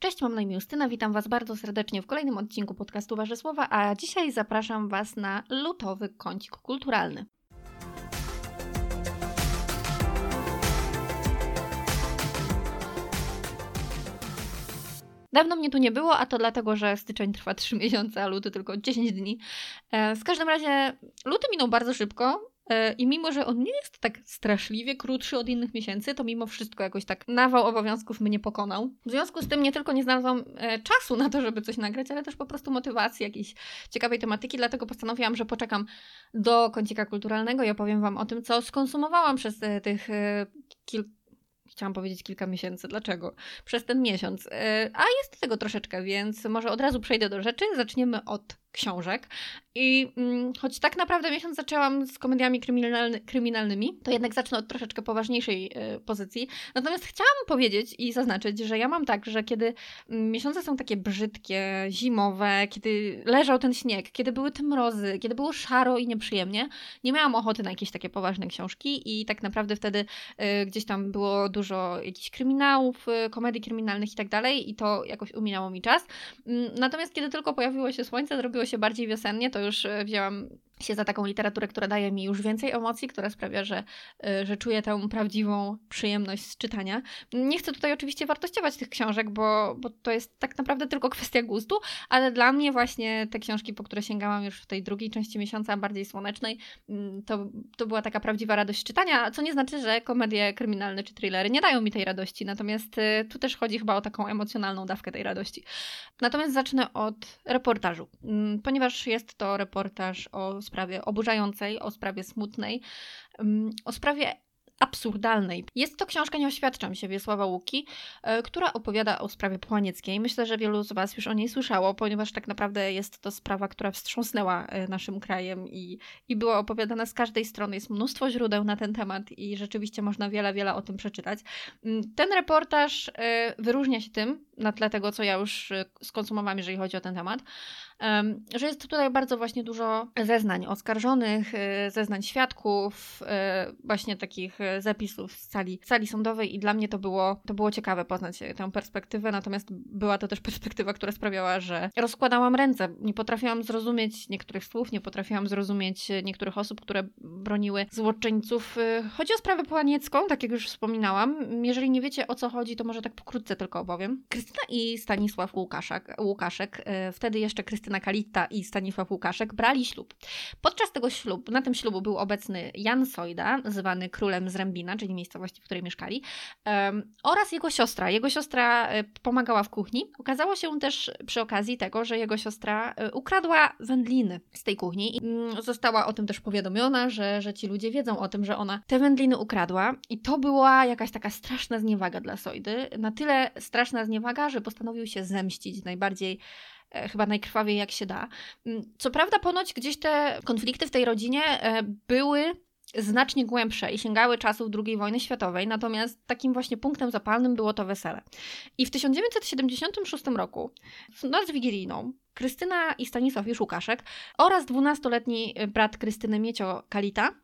Cześć, mam na imię Justyna, witam Was bardzo serdecznie w kolejnym odcinku podcastu Warzysłowa, a dzisiaj zapraszam Was na lutowy kącik kulturalny. Dawno mnie tu nie było, a to dlatego, że styczeń trwa 3 miesiące, a luty tylko 10 dni. E, w każdym razie luty minął bardzo szybko. E, I mimo, że on nie jest tak straszliwie krótszy od innych miesięcy, to mimo wszystko jakoś tak nawał obowiązków mnie pokonał. W związku z tym nie tylko nie znalazłam e, czasu na to, żeby coś nagrać, ale też po prostu motywacji jakiejś ciekawej tematyki, dlatego postanowiłam, że poczekam do kącika kulturalnego i opowiem Wam o tym, co skonsumowałam przez tych kilka chciałam powiedzieć kilka miesięcy. Dlaczego? Przez ten miesiąc. A jest tego troszeczkę, więc może od razu przejdę do rzeczy. Zaczniemy od książek. I mm, choć tak naprawdę miesiąc zaczęłam z komediami kryminalny, kryminalnymi, to jednak zacznę od troszeczkę poważniejszej y, pozycji. Natomiast chciałam powiedzieć i zaznaczyć, że ja mam tak, że kiedy mm, miesiące są takie brzydkie, zimowe, kiedy leżał ten śnieg, kiedy były te mrozy, kiedy było szaro i nieprzyjemnie, nie miałam ochoty na jakieś takie poważne książki i tak naprawdę wtedy y, gdzieś tam było dużo jakichś kryminałów, y, komedii kryminalnych i tak dalej i to jakoś uminęło mi czas. Mm, natomiast kiedy tylko pojawiło się słońce, zrobiło się bardziej wiosennie, to już e, wzięłam się za taką literaturę, która daje mi już więcej emocji, która sprawia, że, y, że czuję tę prawdziwą przyjemność z czytania. Nie chcę tutaj oczywiście wartościować tych książek, bo, bo to jest tak naprawdę tylko kwestia gustu, ale dla mnie właśnie te książki, po które sięgałam już w tej drugiej części miesiąca, bardziej słonecznej, mm, to, to była taka prawdziwa radość czytania, co nie znaczy, że komedie kryminalne czy thrillery nie dają mi tej radości, natomiast y, tu też chodzi chyba o taką emocjonalną dawkę tej radości. Natomiast zacznę od reportażu, mm, ponieważ jest to reportaż o sprawie oburzającej, o sprawie smutnej, o sprawie absurdalnej. Jest to książka Nie oświadczam się Wiesława Łuki, e, która opowiada o sprawie Połanieckiej. Myślę, że wielu z Was już o niej słyszało, ponieważ tak naprawdę jest to sprawa, która wstrząsnęła e, naszym krajem i, i była opowiadana z każdej strony. Jest mnóstwo źródeł na ten temat i rzeczywiście można wiele, wiele o tym przeczytać. Mm, ten reportaż e, wyróżnia się tym, na tle tego, co ja już skonsumowałam, jeżeli chodzi o ten temat, że jest tutaj bardzo właśnie dużo zeznań oskarżonych, y, zeznań świadków, y, właśnie takich y, zapisów z sali, sali sądowej i dla mnie to było, to było ciekawe poznać tę perspektywę, natomiast była to też perspektywa, która sprawiała, że rozkładałam ręce, nie potrafiłam zrozumieć niektórych słów, nie potrafiłam zrozumieć niektórych osób, które broniły złoczyńców. Chodzi o sprawę połaniecką, tak jak już wspominałam. Jeżeli nie wiecie o co chodzi, to może tak pokrótce tylko opowiem. I Stanisław Łukaszek, Łukaszek wtedy jeszcze Krystyna Kalita i Stanisław Łukaszek brali ślub. Podczas tego ślubu, na tym ślubu był obecny Jan Sojda, zwany królem z Rębina, czyli miejscowości, w której mieszkali, oraz jego siostra. Jego siostra e, pomagała w kuchni. Okazało się też przy okazji tego, że jego siostra e, ukradła wędliny z tej kuchni i mm, została o tym też powiadomiona, że, że ci ludzie wiedzą o tym, że ona te wędliny ukradła i to była jakaś taka straszna zniewaga dla Sojdy. Na tyle straszna zniewaga, że postanowił się zemścić najbardziej E, chyba najkrwawiej jak się da. Mm, co prawda, ponoć gdzieś te konflikty w tej rodzinie e, były znacznie głębsze i sięgały czasów II wojny światowej, natomiast takim właśnie punktem zapalnym było to wesele. I w 1976 roku, noc wigilijną, Krystyna i Stanisław już Łukaszek oraz 12-letni brat Krystyny Miecio Kalita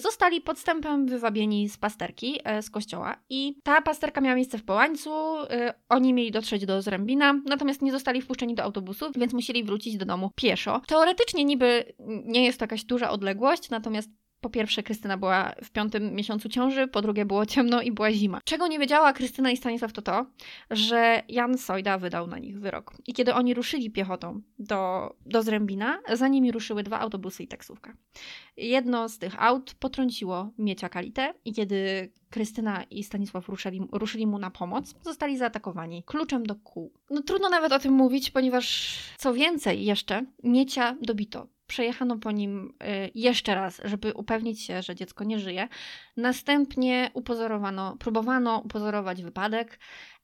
zostali podstępem wywabieni z pasterki e, z kościoła i ta pasterka miała miejsce w Połańcu, e, oni mieli dotrzeć do Zrębina, natomiast nie zostali wpuszczeni do autobusu, więc musieli wrócić do domu pieszo. Teoretycznie niby nie jest to jakaś duża odległość, natomiast po pierwsze, Krystyna była w piątym miesiącu ciąży, po drugie było ciemno i była zima. Czego nie wiedziała Krystyna i Stanisław to to, że Jan Sojda wydał na nich wyrok. I kiedy oni ruszyli piechotą do, do Zrębina, za nimi ruszyły dwa autobusy i taksówka. Jedno z tych aut potrąciło Miecia Kalitę i kiedy Krystyna i Stanisław ruszyli, ruszyli mu na pomoc, zostali zaatakowani kluczem do kół. No trudno nawet o tym mówić, ponieważ co więcej jeszcze, Miecia dobito przejechano po nim y, jeszcze raz, żeby upewnić się, że dziecko nie żyje. Następnie upozorowano, próbowano upozorować wypadek.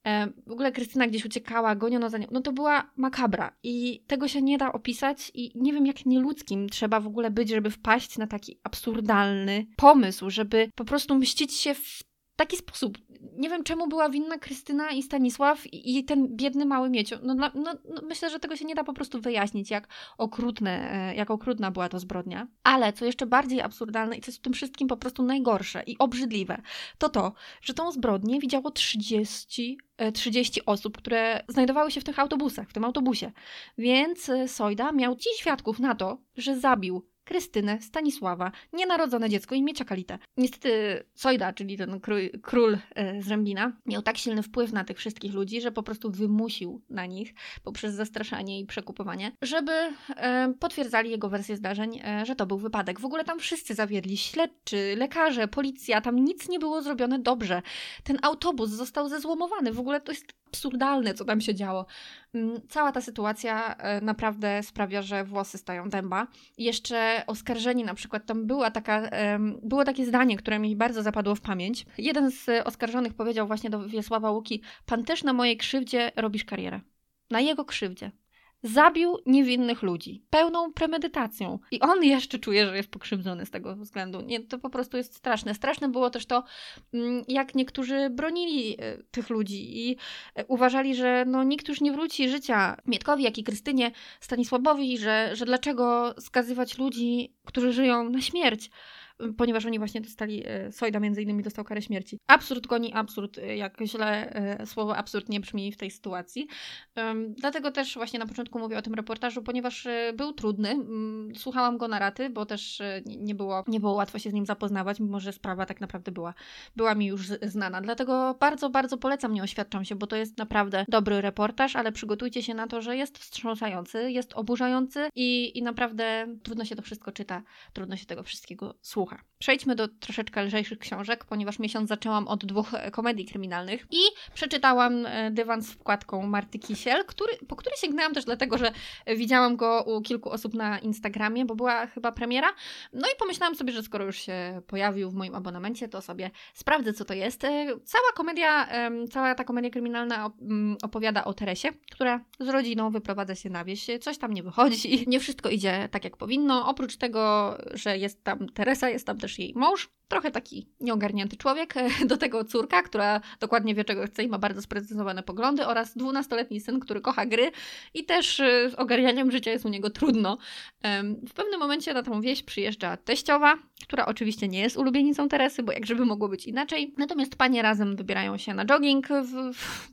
E, w ogóle Krystyna gdzieś uciekała, goniono za nią. No to była makabra i tego się nie da opisać i nie wiem jak nieludzkim trzeba w ogóle być, żeby wpaść na taki absurdalny pomysł, żeby po prostu mścić się w taki sposób. Nie wiem, czemu była winna Krystyna i Stanisław i ten biedny mały Miecio. No, no, no, myślę, że tego się nie da po prostu wyjaśnić, jak okrutne, e, jak okrutna była to zbrodnia. Ale co jeszcze bardziej absurdalne i co jest w tym wszystkim po prostu najgorsze i obrzydliwe, to to, że tą zbrodnię widziało 30 30 e, osób, które znajdowały się w tych autobusach, w tym autobusie. Więc e, Sojda miał ci świadków na to, że zabił Krystynę, Stanisława, nienarodzone dziecko i Miecia Kalitę. Niestety Sojda, czyli ten król, król e, z Rębina, miał tak silny wpływ na tych wszystkich ludzi, że po prostu wymusił na nich poprzez zastraszanie i przekupowanie, żeby e, potwierdzali jego wersję zdarzeń, e, że to był wypadek. W ogóle tam wszyscy zawiedli, śledczy, lekarze, policja, tam nic nie było zrobione dobrze. Ten autobus został zezłomowany, w ogóle to jest absurdalne, co tam się działo. Mm, cała ta sytuacja e, naprawdę sprawia, że włosy stają dęba. Jeszcze oskarżeni na przykład, tam była taka, było takie zdanie, które mi bardzo zapadło w pamięć. Jeden z oskarżonych powiedział właśnie do Wiesława Łuki, pan też na mojej krzywdzie robisz karierę. Na jego krzywdzie. Zabił niewinnych ludzi, pełną premedytacją. I on jeszcze czuje, że jest pokrzywdzony z tego względu. Nie, to po prostu jest straszne. Straszne było też to, mm, jak niektórzy bronili e, tych ludzi i e, uważali, że no, nikt już nie wróci życia Mietkowi, jak i Krystynie Stanisławowi, że, że dlaczego skazywać ludzi, którzy żyją na śmierć ponieważ oni właśnie dostali, e, Sojda między innymi dostał karę śmierci. Absurd goni absurd, e, jak źle e, słowo absurd nie brzmi w tej sytuacji. Dlatego też właśnie na początku mówię o tym reportażu, ponieważ był trudny. Słuchałam go na raty, bo też nie było, nie było łatwo się z nim zapoznawać, mimo że sprawa tak naprawdę była, była mi już znana. Dlatego bardzo, bardzo polecam, nie oświadczam się, bo to jest naprawdę dobry reportaż, ale przygotujcie się na to, że jest wstrząsający, jest oburzający i, i naprawdę trudno się to wszystko czyta, trudno się tego wszystkiego słucha. her. Przejdźmy do troszeczkę lżejszych książek, ponieważ miesiąc zaczęłam od dwóch e, komedii kryminalnych i przeczytałam e, Dywan z wkładką Marty Kisiel, który, po który sięgnęłam też dlatego, że widziałam go u kilku osób na Instagramie, bo była chyba premiera. No i pomyślałam sobie, że skoro już się pojawił w moim abonamencie, to sobie sprawdzę, co to jest. E, cała komedia, cała ta komedia kryminalna mm, opowiada o Teresie, która z rodziną wyprowadza się na wieś. Coś tam nie wychodzi, nie wszystko idzie tak, jak powinno. Oprócz tego, że jest tam Teresa, jest jest tam też jej mąż, trochę taki nieogarnięty człowiek, do tego córka, która dokładnie wie czego chce i ma bardzo sprecyzowane poglądy oraz dwunastoletni syn, który kocha gry i też y, z ogarnianiem życia jest u niego trudno. W pewnym momencie na tą wieś przyjeżdża teściowa, która oczywiście nie jest ulubienicą Teresy, bo jak żeby mogło być inaczej. Natomiast panie razem wybierają się na jogging, w, w,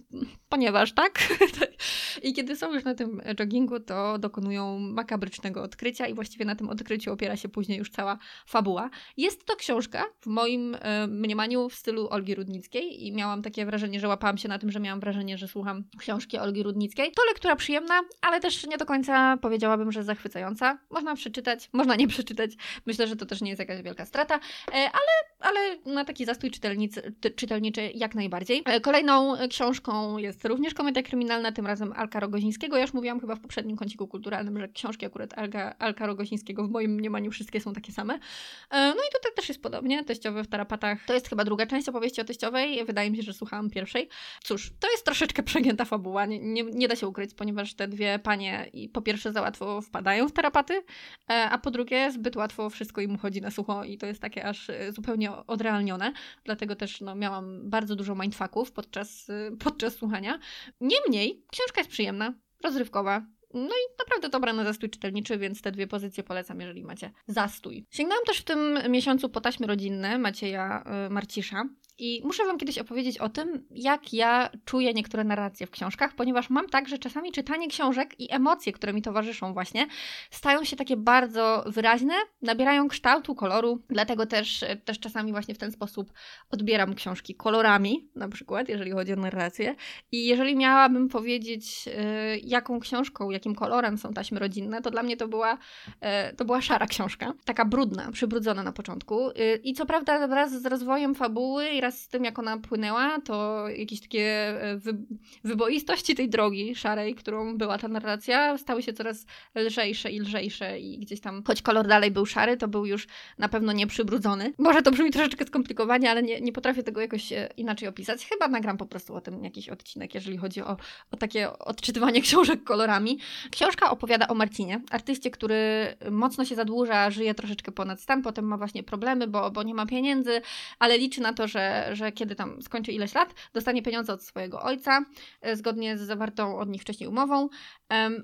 ponieważ tak. I kiedy są już na tym joggingu, to dokonują makabrycznego odkrycia i właściwie na tym odkryciu opiera się później już cała fabuła. Jest to książka w moim e, mniemaniu w stylu Olgi Rudnickiej i miałam takie wrażenie, że łapałam się na tym, że miałam wrażenie, że słucham książki Olgi Rudnickiej. To lektura przyjemna, ale też nie do końca powiedziałabym, że zachwycająca. Można przeczytać, można nie przeczytać. Myślę, że to też nie jest jakaś wielka strata, e, ale, ale na taki zastój czytelnicy, czytelniczy jak najbardziej. E, kolejną książką jest również komedia kryminalna, tym razem Alka Rogozińskiego. Ja już mówiłam chyba w poprzednim kąciku kulturalnym, że książki akurat Alka, Alka Rogozińskiego w moim mniemaniu wszystkie są takie same. No i tutaj też jest podobnie. Teściowy w tarapatach to jest chyba druga część opowieści o teściowej. Wydaje mi się, że słuchałam pierwszej. Cóż, to jest troszeczkę przegięta fabuła. Nie, nie, nie da się ukryć, ponieważ te dwie panie po pierwsze za łatwo wpadają w tarapaty, e, a po drugie zbyt łatwo wszystko im chodzi na sucho i to jest takie aż e, zupełnie odrealnione. Dlatego też no, miałam bardzo dużo mindfucków podczas, e, podczas słuchania. Niemniej, książka jest przyjemna, rozrywkowa, no i naprawdę dobra na zastój czytelniczy, więc te dwie pozycje polecam, jeżeli macie zastój. Sięgnęłam też w tym miesiącu po taśmy rodzinne Macieja y, Marcisza. I muszę Wam kiedyś opowiedzieć o tym, jak ja czuję niektóre narracje w książkach, ponieważ mam tak, że czasami czytanie książek i emocje, które mi towarzyszą właśnie, stają się takie bardzo wyraźne, nabierają kształtu, koloru, dlatego też, też czasami właśnie w ten sposób odbieram książki kolorami, na przykład, jeżeli chodzi o narrację. I jeżeli miałabym powiedzieć, yy, jaką książką, jakim kolorem są taśmy rodzinne, to dla mnie to była, yy, to była szara książka, taka brudna, przybrudzona na początku. Yy, I co prawda wraz z rozwojem fabuły i z tym, jak ona płynęła, to jakieś takie e, wy, wyboistości tej drogi szarej, którą była ta narracja, stały się coraz lżejsze i lżejsze i gdzieś tam, choć kolor dalej był szary, to był już na pewno nieprzybrudzony. Może to brzmi troszeczkę skomplikowanie, ale nie, nie potrafię tego jakoś e, inaczej opisać. Chyba nagram po prostu o tym jakiś odcinek, jeżeli chodzi o, o takie odczytywanie książek kolorami. Książka opowiada o Marcinie, artyście, który mocno się zadłuża, żyje troszeczkę ponad stan, potem ma właśnie problemy, bo, bo nie ma pieniędzy, ale liczy na to, że że, kiedy tam skończy ileś lat, dostanie pieniądze od swojego ojca, e, zgodnie z zawartą od nich wcześniej umową.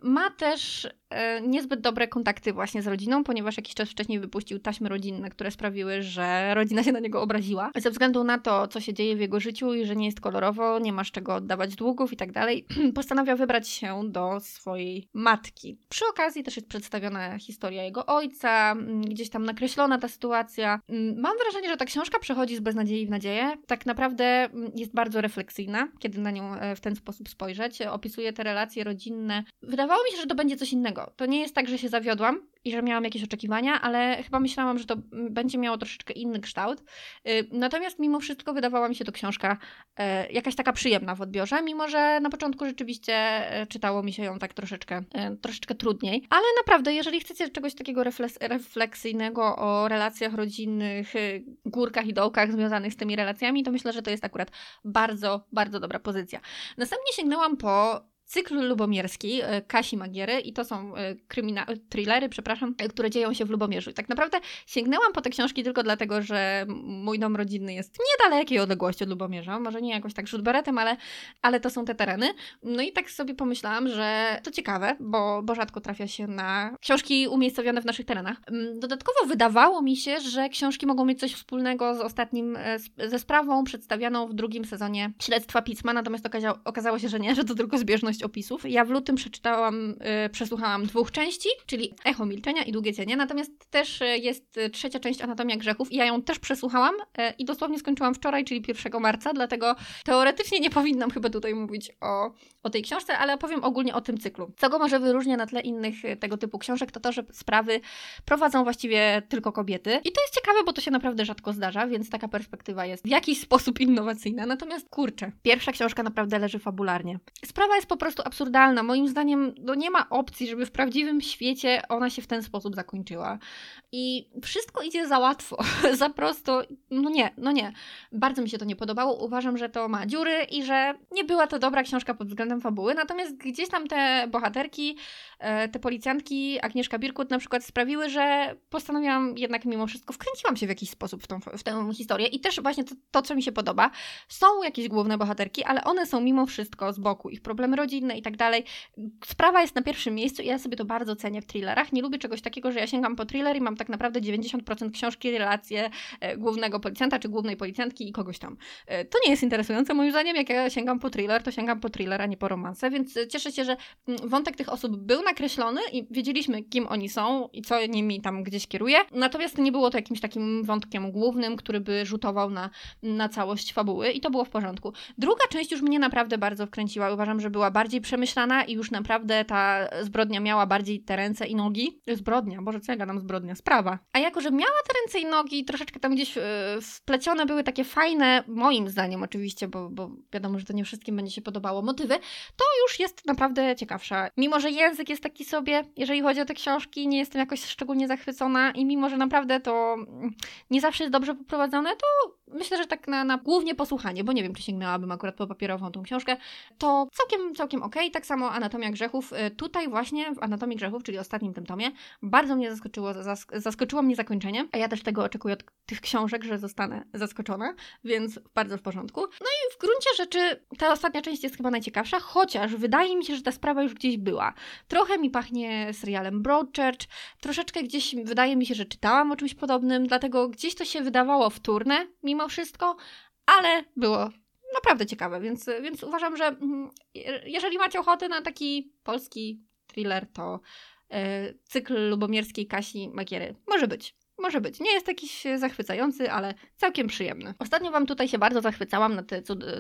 Ma też e, niezbyt dobre kontakty właśnie z rodziną, ponieważ jakiś czas wcześniej wypuścił taśmy rodzinne, które sprawiły, że rodzina się na niego obraziła. Ze względu na to, co się dzieje w jego życiu i że nie jest kolorowo, nie masz czego oddawać długów i tak dalej, postanawia wybrać się do swojej matki. Przy okazji też jest przedstawiona historia jego ojca, gdzieś tam nakreślona ta sytuacja. Mam wrażenie, że ta książka przechodzi z beznadziei w nadzieję. Tak naprawdę jest bardzo refleksyjna, kiedy na nią e, w ten sposób spojrzeć. Opisuje te relacje rodzinne. Wydawało mi się, że to będzie coś innego. To nie jest tak, że się zawiodłam, i że miałam jakieś oczekiwania, ale chyba myślałam, że to będzie miało troszeczkę inny kształt. Y, natomiast mimo wszystko wydawała mi się to książka e, jakaś taka przyjemna w odbiorze, mimo że na początku rzeczywiście e, czytało mi się ją tak troszeczkę, e, troszeczkę trudniej. Ale naprawdę, jeżeli chcecie czegoś takiego refleksyjnego o relacjach rodzinnych, y, górkach i dołkach związanych z tymi relacjami, to myślę, że to jest akurat bardzo, bardzo dobra pozycja. Następnie sięgnęłam po cykl lubomierski e, Kasi Magiery i to są e, krymina- thrillery, przepraszam, e, które dzieją się w Lubomierzu. Tak naprawdę sięgnęłam po te książki tylko dlatego, że mój dom rodzinny jest niedalekiej odległości od Lubomierza, może nie jakoś tak rzut beretem, ale, ale to są te tereny. No i tak sobie pomyślałam, że to ciekawe, bo, bo rzadko trafia się na książki umiejscowione w naszych terenach. Dodatkowo wydawało mi się, że książki mogą mieć coś wspólnego z ostatnim, ze sprawą przedstawianą w drugim sezonie Śledztwa Pisma, natomiast okazało się, że nie, że to tylko zbieżność opisów. Ja w lutym przeczytałam, yy, przesłuchałam dwóch części, czyli Echo Milczenia i Długie Cienie, natomiast też y, jest trzecia część Anatomia Grzechów i ja ją też przesłuchałam i dosłownie skończyłam wczoraj, czyli 1 marca, dlatego teoretycznie nie powinnam chyba tutaj mówić o, o tej książce, ale opowiem ogólnie o tym cyklu. Co go może wyróżnia na tle innych y, tego typu książek, to to, że sprawy prowadzą właściwie tylko kobiety. I to jest ciekawe, bo to się naprawdę rzadko zdarza, więc taka perspektywa jest w jakiś sposób innowacyjna. Natomiast kurczę, pierwsza książka naprawdę leży fabularnie. Sprawa jest po prostu absurdalna. Moim zdaniem no nie ma opcji, żeby w prawdziwym świecie ona się w ten sposób zakończyła. I wszystko idzie za łatwo, za prosto. No nie, no nie. Bardzo mi się to nie podobało. Uważam, że to ma dziury i że nie była to dobra książka pod względem fabuły. Natomiast gdzieś tam te bohaterki, e, te policjantki, Agnieszka Birkut na przykład sprawiły, że postanowiłam jednak mimo wszystko, wkręciłam się w jakiś sposób w, tą, w tę historię. I też właśnie to, to, co mi się podoba, są jakieś główne bohaterki, ale one są mimo wszystko z boku. Ich problemy i tak dalej. Sprawa jest na pierwszym miejscu i ja sobie to bardzo cenię w thrillerach. Nie lubię czegoś takiego, że ja sięgam po thriller i mam tak naprawdę 90% książki, relacje e, głównego policjanta czy głównej policjantki i kogoś tam. E, to nie jest interesujące moim zdaniem. Jak ja sięgam po thriller, to sięgam po thriller, a nie po romanse, więc cieszę się, że mm, wątek tych osób był nakreślony i wiedzieliśmy, kim oni są i co nimi tam gdzieś kieruje. Natomiast nie było to jakimś takim wątkiem głównym, który by rzutował na, na całość fabuły i to było w porządku. Druga część już mnie naprawdę bardzo wkręciła. Uważam, że była bardziej przemyślana i już naprawdę ta zbrodnia miała bardziej te ręce i nogi. Zbrodnia, Boże, co ja gadam zbrodnia? Sprawa. A jako, że miała te ręce i nogi, troszeczkę tam gdzieś yy, wplecione były takie fajne, moim zdaniem oczywiście, bo, bo wiadomo, że to nie wszystkim będzie się podobało, motywy, to już jest naprawdę ciekawsza. Mimo, że język jest taki sobie, jeżeli chodzi o te książki, nie jestem jakoś szczególnie zachwycona i mimo, że naprawdę to nie zawsze jest dobrze poprowadzone, to myślę, że tak na, na głównie posłuchanie, bo nie wiem, czy sięgnęłabym akurat po papierową tą książkę, to całkiem, całkiem okej. Okay. Tak samo Anatomia Grzechów. Y, tutaj właśnie w Anatomii Grzechów, czyli ostatnim tym tomie, bardzo mnie zaskoczyło, zask zaskoczyło mnie zakończenie, a ja też tego oczekuję od tych książek, że zostanę zaskoczona, więc bardzo w porządku. No i w gruncie rzeczy ta ostatnia część jest chyba najciekawsza, chociaż wydaje mi się, że ta sprawa już gdzieś była. Trochę mi pachnie serialem Broadchurch, troszeczkę gdzieś wydaje mi się, że czytałam o czymś podobnym, dlatego gdzieś to się wydawało wtórne mimo wszystko, ale było naprawdę ciekawe, więc, więc uważam, że mm, jeżeli macie ochotę na taki polski thriller, to e, cykl lubomierskiej Kasi Magiery może być. Może być. Nie jest jakiś zachwycający, ale całkiem przyjemny. Ostatnio Wam tutaj się bardzo zachwycałam nad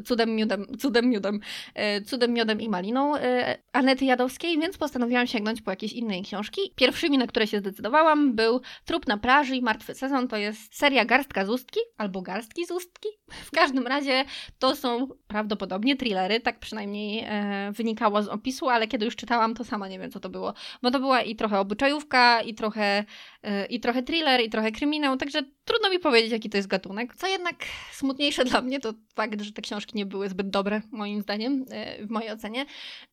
cudem miodem, cudem miodem, e, cudem miodem i maliną e, Anety Jadowskiej, więc postanowiłam sięgnąć po jakieś innej książki. Pierwszymi, na które się zdecydowałam, był Trup na plaży i Martwy sezon. To jest seria Garstka z ustki, albo Garstki z ustki. W każdym razie to są prawdopodobnie thrillery, tak przynajmniej e, wynikało z opisu, ale kiedy już czytałam, to sama nie wiem, co to było. Bo to była i trochę obyczajówka, i trochę, e, i trochę thriller, i trochę kryminał, także trudno mi powiedzieć, jaki to jest gatunek. Co jednak smutniejsze dla mnie, to fakt, że te książki nie były zbyt dobre, moim zdaniem, e, w mojej ocenie.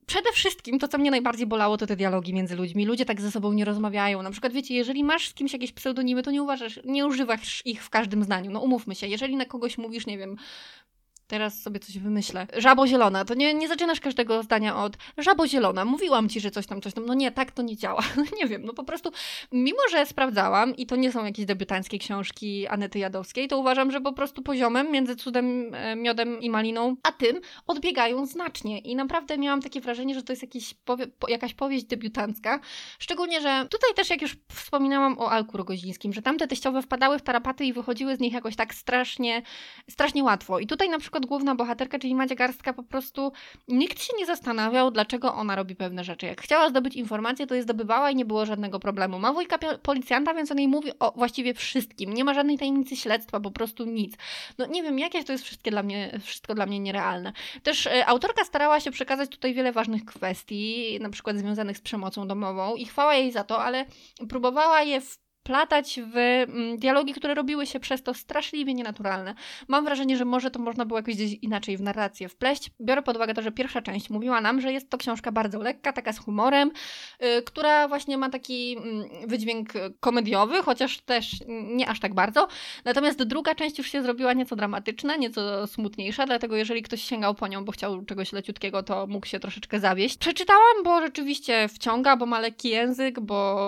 Przede wszystkim to, co mnie najbardziej bolało, to te dialogi między ludźmi. Ludzie tak ze sobą nie rozmawiają. Na przykład, wiecie, jeżeli masz z kimś jakieś pseudonimy, to nie uważasz, nie używasz ich w każdym zdaniu. No umówmy się, jeżeli na kogoś mówisz, nie wiem, teraz sobie coś wymyślę. Żabo zielona, to nie, nie zaczynasz każdego zdania od żabo zielona, mówiłam ci, że coś tam, coś tam. No nie, tak to nie działa. nie wiem, no po prostu, mimo że sprawdzałam i to nie są jakieś debiutanckie książki Anety Jadowskiej, to uważam, że po prostu poziomem między cudem, e, miodem i maliną, a tym odbiegają znacznie. I naprawdę miałam takie wrażenie, że to jest jakiś powie, jakaś powieść debiutancka. Szczególnie, że tutaj też, jak już wspominałam o Alku Rogozińskim, że tamte teściowe wpadały w tarapaty i wychodziły z nich jakoś tak strasznie, strasznie łatwo. I tutaj na przykład przykład główna bohaterka, czyli Madzia Garstka, po prostu nikt się nie zastanawiał, dlaczego ona robi pewne rzeczy. Jak chciała zdobyć informacje, to je zdobywała i nie było żadnego problemu. Ma wujka policjanta, więc on jej mówi o właściwie wszystkim. Nie ma żadnej tajemnicy śledztwa, po prostu nic. No nie wiem, jakieś to jest wszystkie dla mnie, wszystko dla mnie nierealne. Też y, autorka starała się przekazać tutaj wiele ważnych kwestii, na przykład związanych z przemocą domową i chwała jej za to, ale próbowała je w wplatać w mm, dialogi, które robiły się przez to straszliwie nienaturalne. Mam wrażenie, że może to można było jakoś gdzieś inaczej w narrację wpleść. Biorę pod uwagę to, że pierwsza część mówiła nam, że jest to książka bardzo lekka, taka z humorem, yy, która właśnie ma taki yy, wydźwięk komediowy, chociaż też nie aż tak bardzo. Natomiast druga część już się zrobiła nieco dramatyczna, nieco smutniejsza, dlatego jeżeli ktoś sięgał po nią, bo chciał czegoś leciutkiego, to mógł się troszeczkę zawieść. Przeczytałam, bo rzeczywiście wciąga, bo ma lekki język, bo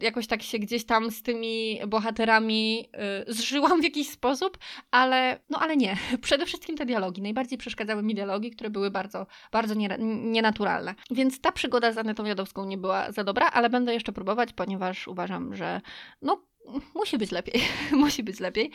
jakoś tak się gdzieś tam z tymi bohaterami y, zżyłam w jakiś sposób, ale no ale nie. Przede wszystkim te dialogi. Najbardziej przeszkadzały mi dialogi, które były bardzo, bardzo nie, nienaturalne. Więc ta przygoda z Anetą Jadowską nie była za dobra, ale będę jeszcze próbować, ponieważ uważam, że no musi być lepiej. musi być lepiej.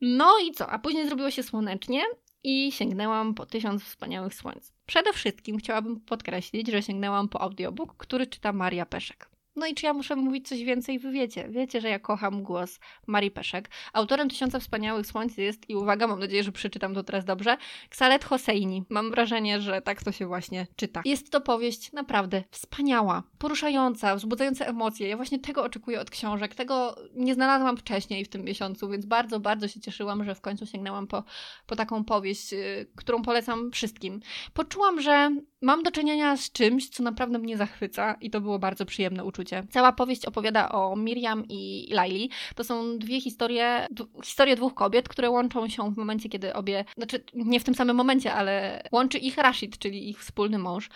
No i co? A później zrobiło się słonecznie i sięgnęłam po Tysiąc Wspaniałych Słońc. Przede wszystkim chciałabym podkreślić, że sięgnęłam po audiobook, który czyta Maria Peszek. No i czy ja muszę mówić coś więcej? Wy wiecie. Wiecie, że ja kocham głos Marii Peszek. Autorem Tysiąca Wspaniałych Słońc jest, i uwaga, mam nadzieję, że przeczytam to teraz dobrze, Ksalet Hosseini. Mam wrażenie, że tak to się właśnie czyta. Jest to powieść naprawdę wspaniała, poruszająca, wzbudzająca emocje. Ja właśnie tego oczekuję od książek. Tego nie znalazłam wcześniej w tym miesiącu, więc bardzo, bardzo się cieszyłam, że w końcu sięgnęłam po, po taką powieść, yy, którą polecam wszystkim. Poczułam, że mam do czynienia z czymś, co naprawdę mnie zachwyca i to było bardzo przyjemne uczucie. Cała powieść opowiada o Miriam i Laili. To są dwie historie, historie dwóch kobiet, które łączą się w momencie, kiedy obie, znaczy nie w tym samym momencie, ale łączy ich Rashid, czyli ich wspólny mąż.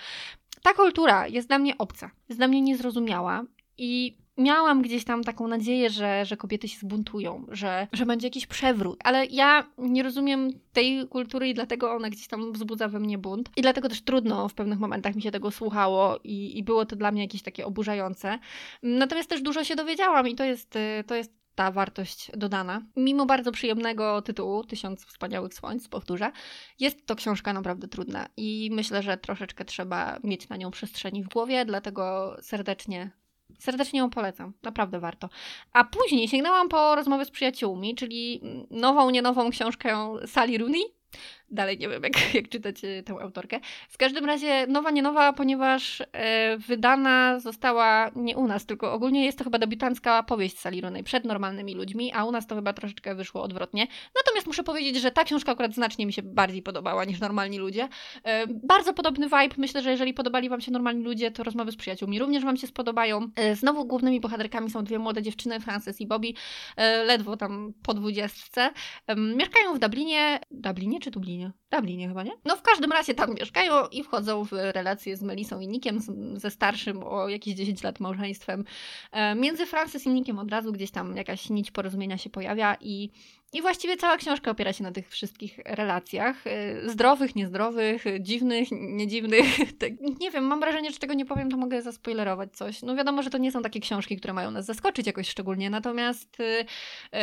Ta kultura jest dla mnie obca, jest dla mnie niezrozumiała i miałam gdzieś tam taką nadzieję, że, że kobiety się zbuntują, że, że będzie jakiś przewrót, ale ja nie rozumiem tej kultury i dlatego ona gdzieś tam wzbudza we mnie bunt. I dlatego też trudno w pewnych momentach mi się tego słuchało i, i było to dla mnie jakieś takie oburzające. Natomiast też dużo się dowiedziałam i to jest, to jest ta wartość dodana. Mimo bardzo przyjemnego tytułu, Tysiąc Wspaniałych Słońc, powtórzę, jest to książka naprawdę trudna i myślę, że troszeczkę trzeba mieć na nią przestrzeni w głowie, dlatego serdecznie Serdecznie ją polecam, naprawdę warto. A później sięgnęłam po rozmowy z przyjaciółmi, czyli nową, nie nową książkę Sally Rooney, Dalej nie wiem, jak, jak czytać tę autorkę. W każdym razie nowa, nie nowa, ponieważ e, wydana została nie u nas, tylko ogólnie jest to chyba debiutancka powieść Salironej przed normalnymi ludźmi, a u nas to chyba troszeczkę wyszło odwrotnie. Natomiast muszę powiedzieć, że ta książka akurat znacznie mi się bardziej podobała niż normalni ludzie. E, bardzo podobny vibe. Myślę, że jeżeli podobali Wam się normalni ludzie, to rozmowy z przyjaciółmi również Wam się spodobają. E, znowu głównymi bohaterkami są dwie młode dziewczyny, Frances i Bobby, e, ledwo tam po dwudziestce. E, mieszkają w Dublinie. Dublinie czy Dublinie? Dublinie. Dublinie chyba, nie? No w każdym razie tam mieszkają i wchodzą w relacje z Melisą i Nikiem, ze starszym o jakieś 10 lat małżeństwem. E, między Frances i Nikiem od razu gdzieś tam jakaś nić porozumienia się pojawia i i właściwie cała książka opiera się na tych wszystkich relacjach. Y, zdrowych, niezdrowych, dziwnych, niedziwnych. Nie wiem, mam wrażenie, że czego nie powiem, to mogę zaspoilerować coś. No wiadomo, że to nie są takie książki, które mają nas zaskoczyć jakoś szczególnie, natomiast y, y,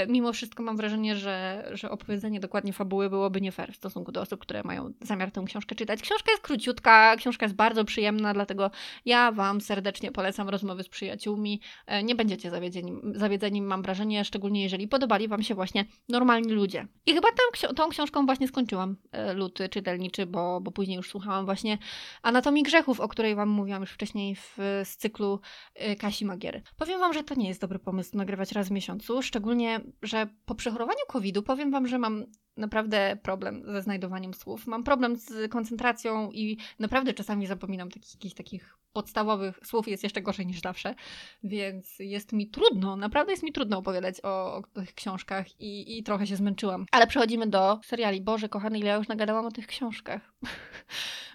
mimo wszystko mam wrażenie, że, że opowiedzenie dokładnie fabuły byłoby nie fair w stosunku do osób, które mają zamiar tę książkę czytać. Książka jest króciutka, książka jest bardzo przyjemna, dlatego ja Wam serdecznie polecam rozmowy z przyjaciółmi. Nie będziecie zawiedzeni, zawiedzeni mam wrażenie, szczególnie jeżeli podobali Wam się właśnie no normalni ludzie. I chyba tą, tą książką właśnie skończyłam e, luty czytelniczy, bo, bo później już słuchałam właśnie Anatomii Grzechów, o której Wam mówiłam już wcześniej w, z cyklu e, Kasi Magiery. Powiem Wam, że to nie jest dobry pomysł nagrywać raz w miesiącu, szczególnie, że po przechorowaniu COVID-u powiem Wam, że mam naprawdę problem ze znajdowaniem słów. Mam problem z koncentracją i naprawdę czasami zapominam takich, jakichś takich podstawowych słów. Jest jeszcze gorzej niż zawsze, więc jest mi trudno, naprawdę jest mi trudno opowiadać o, o tych książkach i, i trochę się zmęczyłam. Ale przechodzimy do seriali. Boże, kochany, ile ja już nagadałam o tych książkach.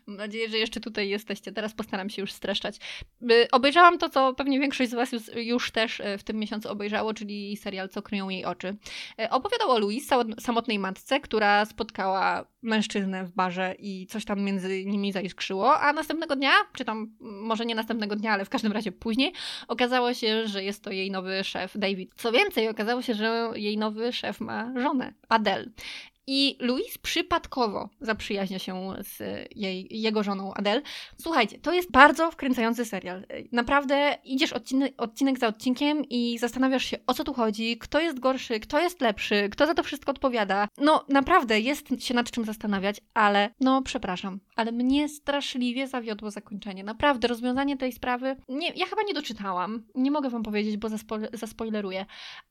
Mam nadzieję, że jeszcze tutaj jesteście. Teraz postaram się już streszczać. Obejrzałam to, co pewnie większość z Was już, już też e, w tym miesiącu obejrzało, czyli serial Co kryją jej oczy. E, opowiadał o Louise, samotnej matce, która spotkała mężczyznę w barze i coś tam między nimi zaiskrzyło, a następnego dnia, czy tam może nie następnego dnia, ale w każdym razie później, okazało się, że jest to jej nowy szef, David. Co więcej, okazało się, że jej nowy szef ma żonę, Adele. I Louise przypadkowo zaprzyjaźnia się z jej, jego żoną Adele. Słuchajcie, to jest bardzo wkręcający serial. Naprawdę idziesz odcinek, odcinek za odcinkiem i zastanawiasz się, o co tu chodzi, kto jest gorszy, kto jest lepszy, kto za to wszystko odpowiada. No, naprawdę jest się nad czym zastanawiać, ale no, przepraszam, ale mnie straszliwie zawiodło zakończenie. Naprawdę, rozwiązanie tej sprawy. Nie, ja chyba nie doczytałam. Nie mogę wam powiedzieć, bo zaspoileruję,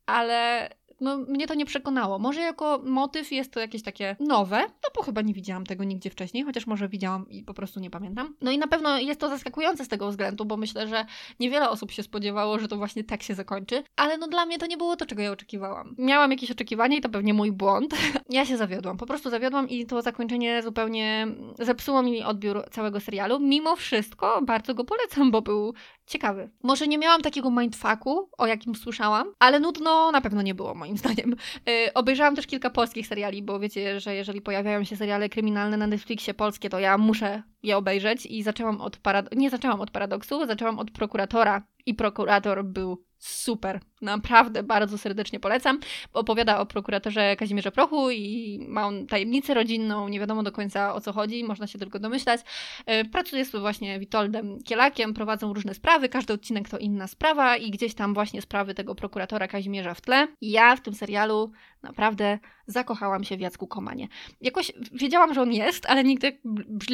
ale no, mnie to nie przekonało. Może jako motyw jest to jakieś takie nowe, no bo chyba nie widziałam tego nigdzie wcześniej, chociaż może widziałam i po prostu nie pamiętam. No i na pewno jest to zaskakujące z tego względu, bo myślę, że niewiele osób się spodziewało, że to właśnie tak się zakończy, ale no dla mnie to nie było to, czego ja oczekiwałam. Miałam jakieś oczekiwanie i to pewnie mój błąd. ja się zawiodłam, po prostu zawiodłam i to zakończenie zupełnie zepsuło mi odbiór całego serialu. Mimo wszystko bardzo go polecam, bo był ciekawy. Może nie miałam takiego mindfucku, o jakim słyszałam, ale nudno na pewno nie było moim zdaniem. Yy, obejrzałam też kilka polskich seriali, bo wiecie, że jeżeli pojawiają się seriale kryminalne na Netflixie polskie, to ja muszę je obejrzeć i zaczęłam od parad- nie zaczęłam od paradoksu, zaczęłam od prokuratora i prokurator był super. Naprawdę bardzo serdecznie polecam. Opowiada o prokuratorze Kazimierze Prochu i ma on tajemnicę rodzinną, nie wiadomo do końca o co chodzi, można się tylko domyślać. E, pracuje z właśnie Witoldem Kielakiem, prowadzą różne sprawy, każdy odcinek to inna sprawa i gdzieś tam właśnie sprawy tego prokuratora Kazimierza w tle. I ja w tym serialu naprawdę zakochałam się w Jacku Komanie. Jakoś wiedziałam, że on jest, ale nigdy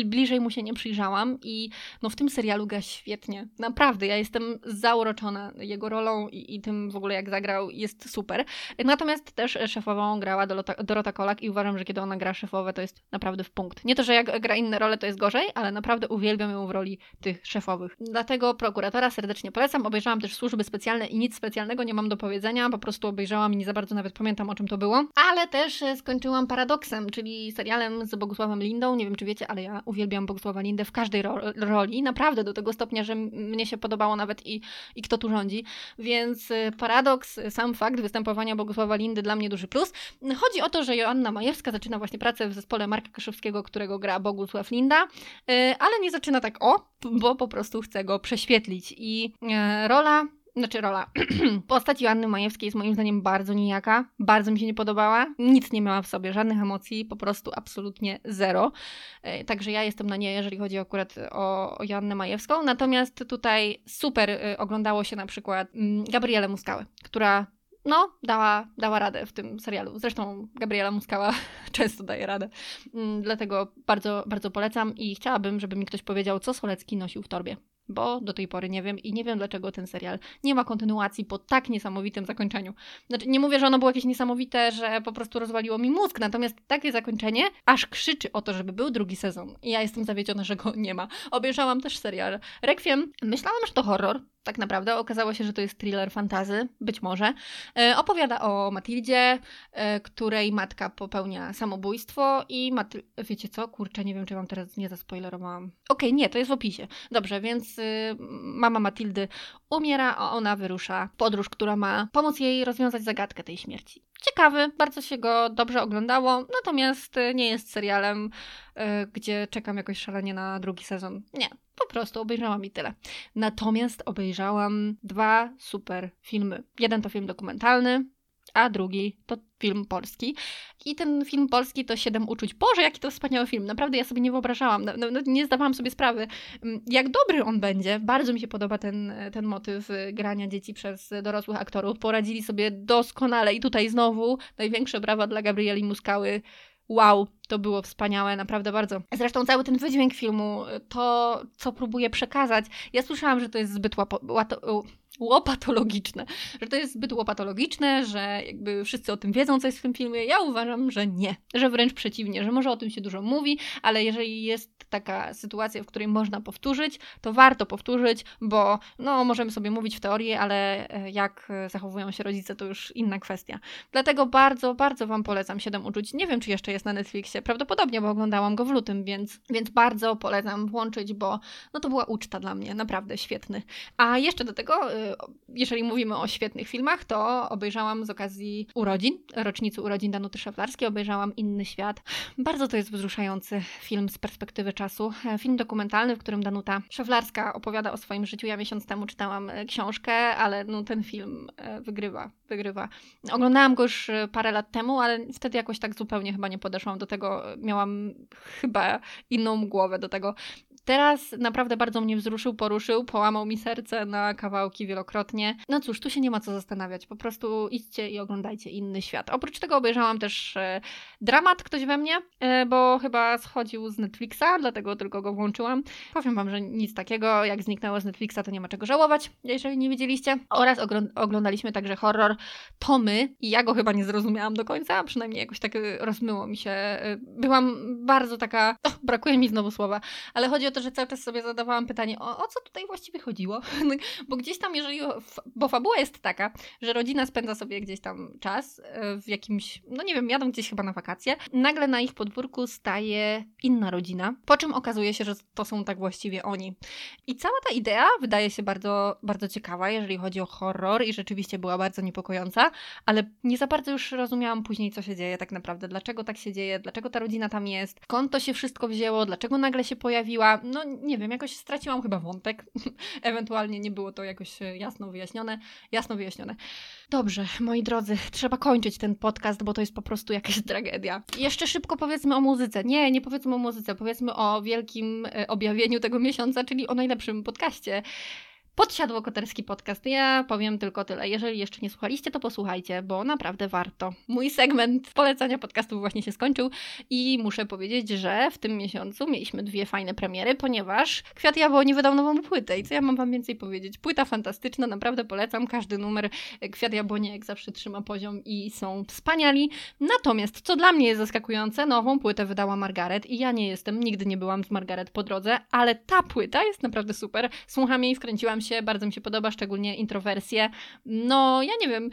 bliżej mu się nie przyjrzałam i no w tym serialu gra świetnie. Naprawdę, ja jestem zauroczona jego rolą i, i tym w ogóle jak zagrał, jest super. Natomiast też szefową grała Dorota, Dorota Kolak i uważam, że kiedy ona gra szefowe, to jest naprawdę w punkt. Nie to, że jak gra inne role, to jest gorzej, ale naprawdę uwielbiam ją w roli tych szefowych. Dlatego prokuratora serdecznie polecam. Obejrzałam też służby specjalne i nic specjalnego nie mam do powiedzenia, po prostu obejrzałam i nie za bardzo nawet pamiętam o czym to było. Ale też skończyłam Paradoksem, czyli serialem z Bogusławem Lindą. Nie wiem, czy wiecie, ale ja uwielbiam Bogusława Lindę w każdej ro roli. Naprawdę do tego stopnia, że mnie się podobało nawet i, i kto tu rządzi. Więc y, paradoks, y, sam fakt występowania Bogusława Lindy dla mnie duży plus. Chodzi o to, że Joanna Majewska zaczyna właśnie pracę w zespole Marka Kaszewskiego, którego gra Bogusław Linda, ale nie zaczyna tak o, bo po prostu chce go prześwietlić. I rola znaczy rola. Postać Joanny Majewskiej jest moim zdaniem bardzo nijaka, bardzo mi się nie podobała, nic nie miała w sobie, żadnych emocji, po prostu absolutnie zero. E, także ja jestem na nie, jeżeli chodzi akurat o, Joannę Majewską. Natomiast tutaj super e, oglądało się na przykład mm, Gabrielę Muskałę, która no, dała, dała radę w tym serialu. Zresztą Gabriela Muskała często daje radę. Mm, dlatego bardzo, bardzo polecam i chciałabym, żeby mi ktoś powiedział, co Solecki nosił w torbie bo do tej pory nie wiem i nie wiem dlaczego ten serial nie ma kontynuacji po tak niesamowitym zakończeniu. Znaczy, nie mówię, że ono było jakieś niesamowite, że po prostu rozwaliło mi mózg, natomiast takie zakończenie aż krzyczy o to, żeby był drugi sezon. I ja jestem zawiedziona, że go nie ma. Obejrzałam też serial Requiem. Myślałam, że to horror, tak naprawdę. Okazało się, że to jest thriller fantazy, być może. E, opowiada o Matildzie, e, której matka popełnia samobójstwo i wiecie co? Kurczę, nie wiem, czy wam teraz nie zaspoilerowałam. Okej, okay, nie, to jest w opisie. Dobrze, więc y, mama Matildy umiera, a ona wyrusza w podróż, która ma pomóc jej rozwiązać zagadkę tej śmierci. Ciekawy, bardzo się go dobrze oglądało, natomiast y, nie jest serialem, y, gdzie czekam jakoś szalenie na drugi sezon. Nie, po prostu obejrzałam i tyle. Natomiast obejrzałam dwa super filmy. Jeden to film dokumentalny, a drugi to film polski. I ten film polski to Siedem Uczuć. Boże, jaki to wspaniały film. Naprawdę ja sobie nie wyobrażałam, no, no, nie zdawałam sobie sprawy, mm, jak dobry on będzie. Bardzo mi się podoba ten, ten motyw y, grania dzieci przez dorosłych aktorów. Poradzili sobie doskonale i tutaj znowu największe brawa dla Gabrieli Muskały. Wow, to było wspaniałe, naprawdę bardzo. Zresztą cały ten wydźwięk filmu, to co próbuje przekazać, ja słyszałam, że to jest zbyt łapo, łato, łopatologiczne, że to jest zbyt łopatologiczne, że jakby wszyscy o tym wiedzą, co jest w tym filmie. Ja uważam, że nie, że wręcz przeciwnie, że może o tym się dużo mówi, ale jeżeli jest taka sytuacja, w której można powtórzyć, to warto powtórzyć, bo no możemy sobie mówić w teorii, ale e, jak zachowują się rodzice, to już inna kwestia. Dlatego bardzo, bardzo Wam polecam 7 uczuć. Nie wiem, czy jeszcze jest na Netflixie, prawdopodobnie, bo oglądałam go w lutym, więc, więc bardzo polecam włączyć, bo no to była uczta dla mnie, naprawdę świetny. A jeszcze do tego y, jeżeli mówimy o świetnych filmach, to obejrzałam z okazji urodzin, rocznicy urodzin Danuty Szaflarskiej, obejrzałam Inny Świat. Bardzo to jest wzruszający film z perspektywy czasu. E, film dokumentalny, w którym Danuta Szaflarska opowiada o swoim życiu. Ja miesiąc temu czytałam e, książkę, ale no, ten film e, wygrywa, wygrywa. Oglądałam go już parę lat temu, ale wtedy jakoś tak zupełnie chyba nie podeszłam do tego. Miałam chyba inną głowę do tego. Teraz naprawdę bardzo mnie wzruszył, poruszył, połamał mi serce na kawałki wielokrotnie. No cóż, tu się nie ma co zastanawiać. Po prostu idźcie i oglądajcie inny świat. Oprócz tego obejrzałam też e, dramat Ktoś we mnie, e, bo chyba schodził z Netflixa, dlatego tylko go włączyłam. Powiem wam, że nic takiego, jak zniknęło z Netflixa, to nie ma czego żałować, jeżeli nie widzieliście. Oraz oglądaliśmy także horror Tomy i ja go chyba nie zrozumiałam do końca, przynajmniej jakoś tak e, rozmyło mi się. E, byłam bardzo taka, oh, brakuje mi znowu słowa, ale chodzi o to, to, że cały czas sobie zadawałam pytanie, o, o co tutaj właściwie chodziło? No, bo gdzieś tam, jeżeli, bo fabuła jest taka, że rodzina spędza sobie gdzieś tam czas e, w jakimś, no nie wiem, jadą gdzieś chyba na wakacje, nagle na ich podwórku staje inna rodzina, po czym okazuje się, że to są tak właściwie oni. I cała ta idea wydaje się bardzo, bardzo ciekawa, jeżeli chodzi o horror i rzeczywiście była bardzo niepokojąca, ale nie za bardzo już rozumiałam później, co się dzieje tak naprawdę, dlaczego tak się dzieje, dlaczego ta rodzina tam jest, skąd to się wszystko wzięło, dlaczego nagle się pojawiła no nie wiem, jakoś straciłam chyba wątek. Ewentualnie nie było to jakoś e, jasno wyjaśnione. Jasno wyjaśnione. Dobrze, moi drodzy, trzeba kończyć ten podcast, bo to jest po prostu jakaś tragedia. Jeszcze szybko powiedzmy o muzyce. Nie, nie powiedzmy o muzyce, powiedzmy o wielkim e, objawieniu tego miesiąca, czyli o najlepszym podcaście. Podsiadło Koterski Podcast. Ja powiem tylko tyle. Jeżeli jeszcze nie słuchaliście, to posłuchajcie, bo naprawdę warto. Mój segment polecania podcastów właśnie się skończył i muszę powiedzieć, że w tym miesiącu mieliśmy dwie fajne premiery, ponieważ Kwiat Jabłoni wydał nową płytę i co ja mam wam więcej powiedzieć? Płyta fantastyczna, naprawdę polecam. Każdy numer Kwiat Jabłoni jak zawsze trzyma poziom i są wspaniali. Natomiast, co dla mnie jest zaskakujące, nową płytę wydała Margaret i ja nie jestem, nigdy nie byłam z Margaret po drodze, ale ta płyta jest naprawdę super. Słucham jej, wkręciłam się się, bardzo mi się podoba, szczególnie introwersje. No, ja nie wiem,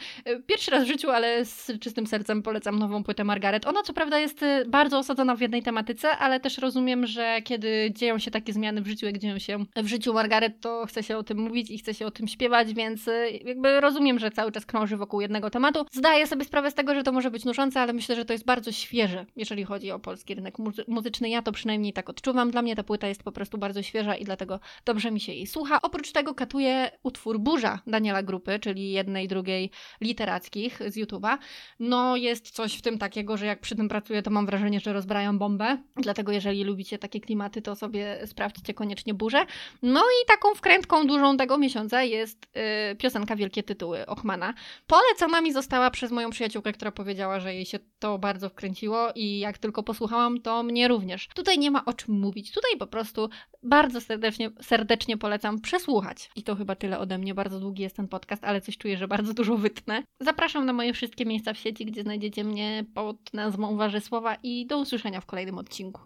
pierwszy raz w życiu, ale z czystym sercem polecam nową płytę Margaret. Ona co prawda jest y, bardzo osadzona w jednej tematyce, ale też rozumiem, że kiedy dzieją się takie zmiany w życiu, jak dzieją się w życiu Margaret, to chce się o tym mówić i chce się o tym śpiewać, więc y, jakby rozumiem, że cały czas krąży wokół jednego tematu. Zdaję sobie sprawę z tego, że to może być nużące, ale myślę, że to jest bardzo świeże, jeżeli chodzi o polski rynek muzy muzyczny. Ja to przynajmniej tak odczuwam. Dla mnie ta płyta jest po prostu bardzo świeża i dlatego dobrze mi się jej słucha. Oprócz tego katuje utwór Burza Daniela Grupy, czyli jednej, drugiej literackich z YouTube'a. No jest coś w tym takiego, że jak przy tym pracuję, to mam wrażenie, że rozbrają bombę. Dlatego jeżeli lubicie takie klimaty, to sobie sprawdźcie koniecznie Burzę. No i taką wkrętką dużą tego miesiąca jest yy, piosenka Wielkie Tytuły Ochmana. Polecona mi została przez moją przyjaciółkę, która powiedziała, że jej się to bardzo wkręciło i jak tylko posłuchałam, to mnie również. Tutaj nie ma o czym mówić. Tutaj po prostu bardzo serdecznie, serdecznie polecam przesłuchać. I to chyba tyle ode mnie. Bardzo długi jest ten podcast, ale coś czuję, że bardzo dużo wytnę. Zapraszam na moje wszystkie miejsca w sieci, gdzie znajdziecie mnie pod nazwą Warzy Słowa i do usłyszenia w kolejnym odcinku.